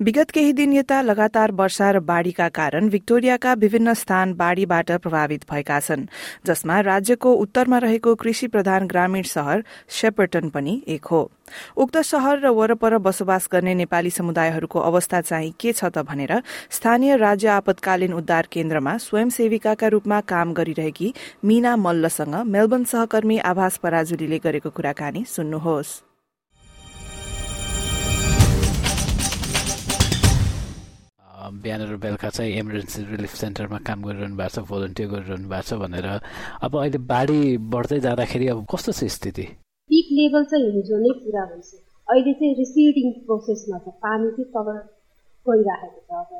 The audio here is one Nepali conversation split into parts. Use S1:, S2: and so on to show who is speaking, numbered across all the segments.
S1: विगत केही दिन यता लगातार वर्षा र बाढ़ीका कारण विक्टोरियाका विभिन्न स्थान बाढ़ीबाट प्रभावित भएका छन् जसमा राज्यको उत्तरमा रहेको कृषि प्रधान ग्रामीण शहर शेपर्टन पनि एक हो। उक्त शहर र वरपर बसोबास गर्ने नेपाली समुदायहरूको अवस्था चाहिँ के छ त भनेर स्थानीय राज्य आपतकालीन उद्धार केन्द्रमा स्वयंसेविकाका रूपमा काम गरिरहेकी मीना मल्लसँग मेलबर्न सहकर्मी आभास पराजुलीले गरेको कुराकानी सुन्नुहोस्।
S2: बिहान र बेलुका चाहिँ इमर्जेन्सी रिलिफ सेन्टरमा काम गरिरहनु भएको छ भोलिन्टियर गरिरहनु भएको छ भनेर। अब अहिले बाढी बढ्दै जाँदाखेरि अब कस्तो छ स्थिति?
S3: पिक लेभल चाहिँ हिजो नै पुरा भइस अहिले चाहिँ रिसिडिङ प्रोसेसमा छ पानी चाहिँ तल गइरहेको छ अब।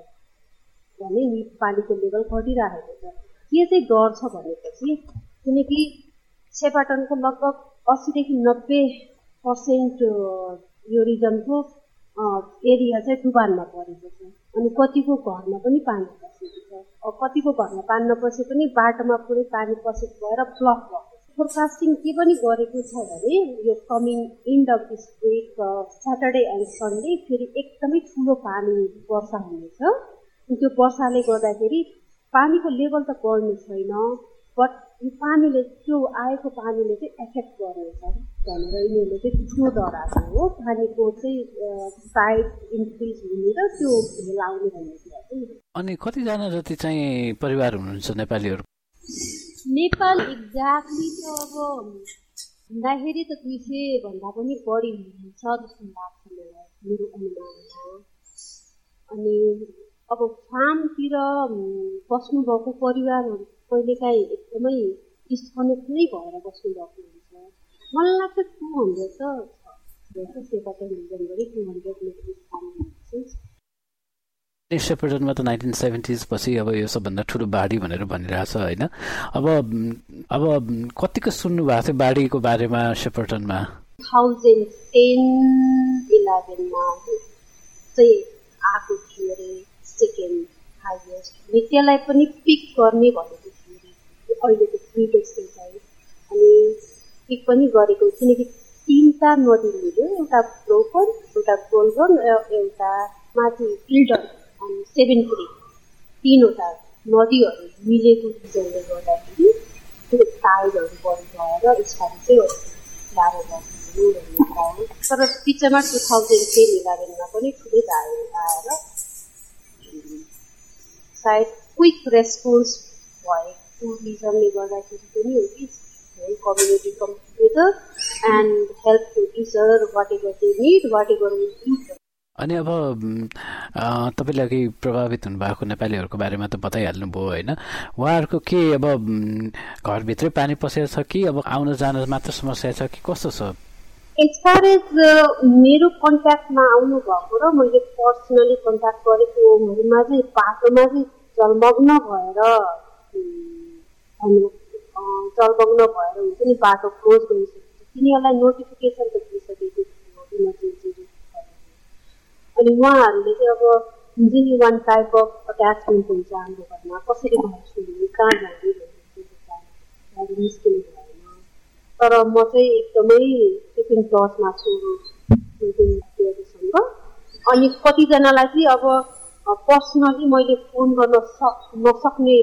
S3: भने पानीको लेभल घटिरहेको छ। के चाहिँ डर छ भनेपछि किनकि सेपाटनको लगभग अस्सीदेखि नब्बे पर्सेन्ट यो रिजनको एरिया चाहिँ डुबानमा परेको छ। अनि कतिको घरमा पनि पानी पसेको छ। कतिको घरमा पानी नपसे पनि बाटोमा पुरै पानी पसेको भएर ब्लक भएको फोरकास्टिङ के पनि गरेको छ भने यो coming end of this week Saturday and Sunday फेरि एकदमै ठुलो पानी वर्षा हुनेछ। त्यो वर्षाले गर्दाखेरि पानीको लेभल त बढ्ने छैन। बट यो पानीले त्यो आएको पानीले चाहिँ एफेक्ट गर्नेछ भनेर यिनीहरूले चाहिँ ठुलो डराएको हो। पानीको चाहिँ साइड इन्क्रिज हुने र त्यो भेल आउने भन्ने कुरा चाहिँ
S2: अनि कतिजना जति चाहिँ परिवार हुनुहुन्छ नेपालीहरू?
S3: नेपाल एक्ज्याक्टली त अब भन्दाखेरि त दुई सय भन्दा पनि बढी हुन्छ जस्तो लाग्छ मलाई मेरो अनुमानमा अनि अब फार्मतिर बस्नुभएको परिवारहरू कहिलेकाहीँ एकदमै डिस्कनेक्ट नै भएर बस्नुभएको हुन्छ। मलाई लाग्छ टु हन्ड्रेड त हन्ड्रेड
S2: सेपरेटनमा त नाइन्टिन सेभेन्टिज पछि अब यो सबभन्दा ठुलो बाढी भनेर भनिरहेछ होइन? अब अब कतिको सुन्नु भएको थियो बाढीको बारेमा सेपर्टनमा
S3: थाउजन्ड टेन इलेभेनमा चाहिँ आएको थियो अरे सेकेन्ड हाइएस्ट त्यसलाई पनि पिक गर्ने भनेको अहिलेको फ्री चाहिँ अनि पिक पनि गरेको किनकि तिनवटा नदी मिल्यो एउटा ब्रोकन एउटा गोल्डन एउटा माथि फिल्डर अनि सेभेन क्रिक तिनवटा नदीहरू मिलेको रिजनले गर्दाखेरि त्यो टाइडहरू बढी भएर यसपालि चाहिँ गाह्रो भन्ने तर पिक्चरमा टु थाउजन्ड टेन इलेभेनमा पनि ठुलै धार आएर सायद क्विक रेस्पोन्स भयो। टुरिज्मले गर्दाखेरि पनि हो कि community come together and help to teacher whatever they need whatever
S2: अनि अब तपाईँले अघि प्रभावित हुनुभएको नेपालीहरूको बारेमा त बताइहाल्नुभयो होइन? उहाँहरूको के अब घरभित्रै पानी पसेको छ कि अब आउन जान मात्र समस्या छ कि कस्तो छ?
S3: एज फार एज मेरो कन्ट्याक्टमा आउनु भएको र मैले पर्सनली कन्ट्याक्ट गरेकोहरूमा चाहिँ बाटोमा चाहिँ जलमग्न भएर अनि जलमग्न भएर हुन्छ नि बाटो क्लोज गरिसकेको तिनीहरूलाई नोटिफिकेसन त दिइसकेको थियो इमर्जेन्सी अनि उहाँहरूले चाहिँ अब हुन्छ नि वान टाइप अफ अट्याचमेन्ट हुन्छ हाम्रो घरमा कसरी घर छोड्ने कहाँ जाने भन्ने निस्किनु भएन तर म चाहिँ एकदमै टिफिन टचमा छु अनि कतिजनालाई चाहिँ अब पर्सनली मैले फोन गर्न सक् नसक्ने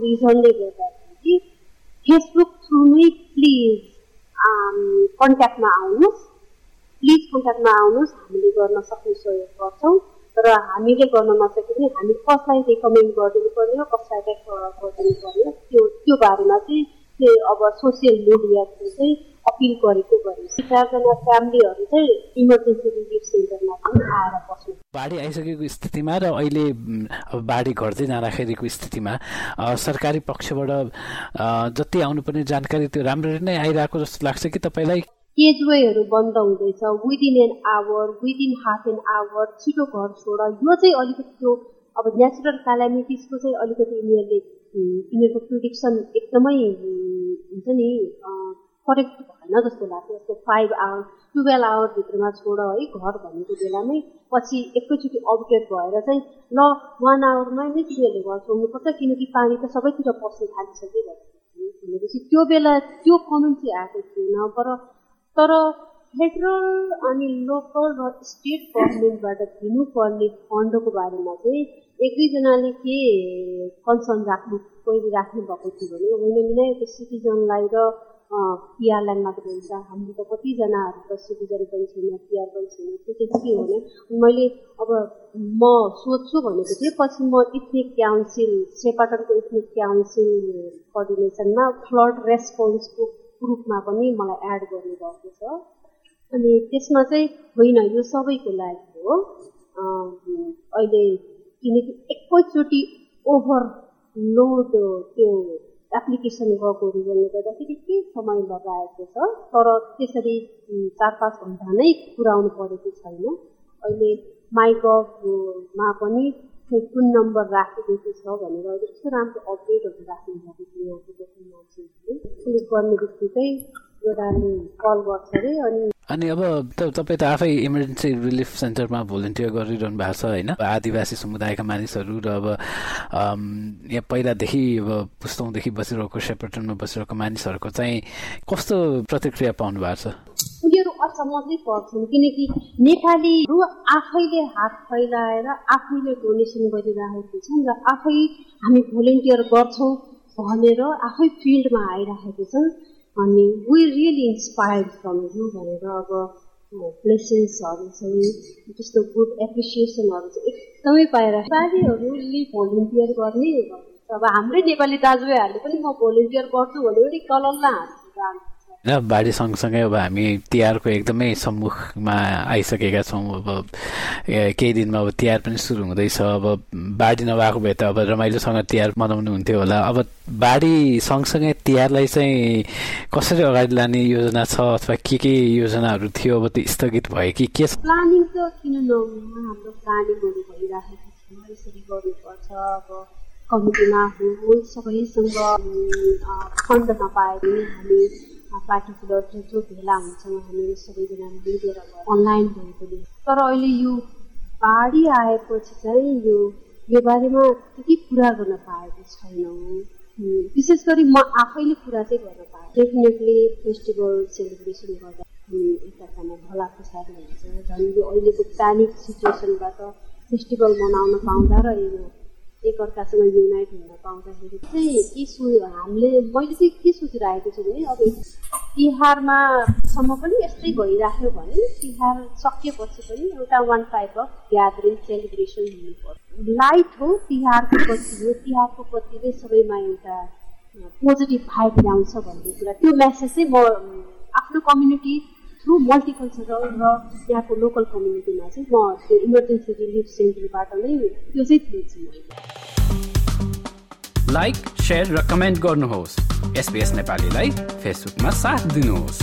S3: रिजनले गर्दा फेसबुक थ्रु नै प्लिज कन्ट्याक्टमा आउनुहोस्. प्लिज कन्ट्याक्टमा आउनुहोस् हामीले गर्न सक्ने सहयोग गर्छौँ र हामीले गर्न नसके पनि हामी कसलाई रेकमेन्ड गरिदिनु पर्ने कसलाई रेफर गरिदिनु पर्ने त्यो त्यो बारेमा चाहिँ अब सोसियल मिडियाको चाहिँ अपिल गरेको गरेँ चारजना फ्यामिलीहरू चाहिँ इमर्जेन्सी रिलिफ सेन्टरमा पनि आएर बस्नु।
S2: बाढी आइसकेको स्थितिमा र अहिले बाढी घट्दै जाँदाखेरिको स्थितिमा सरकारी पक्षबाट जति आउनुपर्ने जानकारी त्यो राम्ररी नै आइरहेको जस्तो लाग्छ कि तपाईँलाई?
S3: केजवेहरू बन्द हुँदैछ within an hour within half an hour छिटो घर छोड। यो चाहिँ अलिकति त्यो अब नेचुरल क्यालामिटिजको चाहिँ अलिकति यिनीहरूले यिनीहरूको प्रिडिक्सन एकदमै हुन्छ नि करेक्ट भएन जस्तो लाग्छ जस्तो फाइभ आवर टुवेल्भ आवरभित्रमा छोड है घर भनेको बेलामै पछि एकैचोटि अपडेट भएर चाहिँ ल वान आवरमै नै तिमीहरूले घर छोड्नुपर्छ किनकि पानी त सबैतिर पस्नु थालिसक्यो भनेपछि त्यो बेला त्यो कमेन्ट चाहिँ आएको थिएन तर तर फेडरल अनि लोकल र स्टेट गभर्मेन्टबाट दिनुपर्ने फन्डको बारेमा चाहिँ एक दुईजनाले के कन्सर्न राख्नु पहिले राख्नु भएको थियो भने होइन मिना यो सिटिजनलाई र पिआरलाई मात्र हुन्छ। हाम्रो त कतिजनाहरू त सिटिजन पनि छैन पिआर पनि छैन त्यो चाहिँ के हो भने मैले अब म सोध्छु भनेको थिएँ पछि म इथनिक काउन्सिल सेपाटनको इथनिक काउन्सिल कोअर्डिनेसनमा फ्लड रेस्पोन्सको ग्रुपमा पनि मलाई एड गर्नुभएको छ। अनि त्यसमा चाहिँ होइन यो सबैको लागि हो। अहिले किनकि एकैचोटि ओभरलोड त्यो एप्लिकेसन गएको रिजनले गर्दाखेरि केही समय लगाएको छ? तर त्यसरी चार पाँच घन्टा नै पुऱ्याउनु परेको छैन। अहिले माइगभमा पनि कुन नम्बर राखिदिएको छ भनेर यस्तो राम्रो अपडेटहरू राख्नुभएको थियो यहाँको मान्छेहरूले। क्लिक गर्ने बित्तिकै एउटाले कल गर्छ अरे अनि
S2: अनि अब तपाईँ त आफै इमर्जेन्सी रिलिफ सेन्टरमा भोलिन्टियर गरिरहनु भएको छ होइन? आदिवासी समुदायका मानिसहरू र अब यहाँ पहिलादेखि अब पुस्तौँदेखि बसिरहेको सेपरेटनमा बसिरहेको मानिसहरूको चाहिँ कस्तो प्रतिक्रिया पाउनु भएको
S3: छ? उनीहरू अचम्मै पर्छन् किनकि नेपालीहरू आफैले हात फैलाएर आफैले डोनेसन गरिरहेको छन् र आफै हामी भोलिन्टियर गर्छौँ भनेर आफै फिल्डमा आइरहेको छन्। अनि we really inspired from you भनेर अब प्लेसेसहरू चाहिँ त्यस्तो गुड एप्रिसिएसनहरू चाहिँ एकदमै पाएर नेपालीहरूले भोलिन्टियर गर्ने अब हाम्रै नेपाली दाजुभाइहरूले पनि म भोलिन्टियर गर्छु भने पनि हाँस्नु
S2: होइन बाढी सँगसँगै अब हामी तिहारको एकदमै सम्मुखमा आइसकेका छौँ। अब केही दिनमा अब तिहार पनि सुरु हुँदैछ। अब बाढी नभएको भए त अब रमाइलोसँग तिहार मनाउनु हुन्थ्यो होला। अब बाढी सँगसँगै तिहारलाई चाहिँ कसरी अगाडि लाने योजना छ अथवा के के योजनाहरू थियो? अब त्यो स्थगित भयो कि के
S3: छ? प्लानिङ त किन नहुनु? हाम्रो प्लानिङहरू भइराखेको यसरी गर्नुपर्छ। अब कमिटीमा सबैसँग फन्ड नपाए पनि हामी पार्टिकुलर जो भेला हुन्छौँ हामीहरू सबैजना मिलेर अनलाइन भए पनि तर अहिले यो बाढी आएपछि चाहिँ यो यो बारेमा त्यति कुरा गर्न पाएको छैनौँ। विशेष गरी म आफैले कुरा चाहिँ गर्न पाएँ डेफिनेटली फेस्टिभल सेलिब्रेसन गर्दा हामी एकअर्कामा भला खुसारी हुन्छ। झन् यो अहिलेको प्यानिक सिचुएसनबाट फेस्टिभल मनाउन पाउँदा र यो एकअर्कासँग युनाइट हुन पाउँदाखेरि चाहिँ के हामीले मैले चाहिँ के सोचिरहेको छु भने अब तिहारमासम्म पनि यस्तै भइराख्यो भने तिहार सकिएपछि पनि एउटा one type of gathering celebration हुनु पर्छ लाइट हो तिहारको पति हो। तिहारको पतिले सबैमा एउटा पोजिटिभ भाइब ल्याउँछ भन्ने कुरा। त्यो मेसेज चाहिँ म आफ्नो कम्युनिटी थ्रु मल्टिकल्चरल र त्यहाँको लोकल कम्युनिटीमा चाहिँ म त्यो इमर्जेन्सी रिलिफ सेन्टरबाट नै त्यो चाहिँ दिन्छु
S4: लाइक सेयर र कमेन्ट गर्नुहोस्। एसपिएस नेपालीलाई फेसबुकमा साथ दिनुहोस्।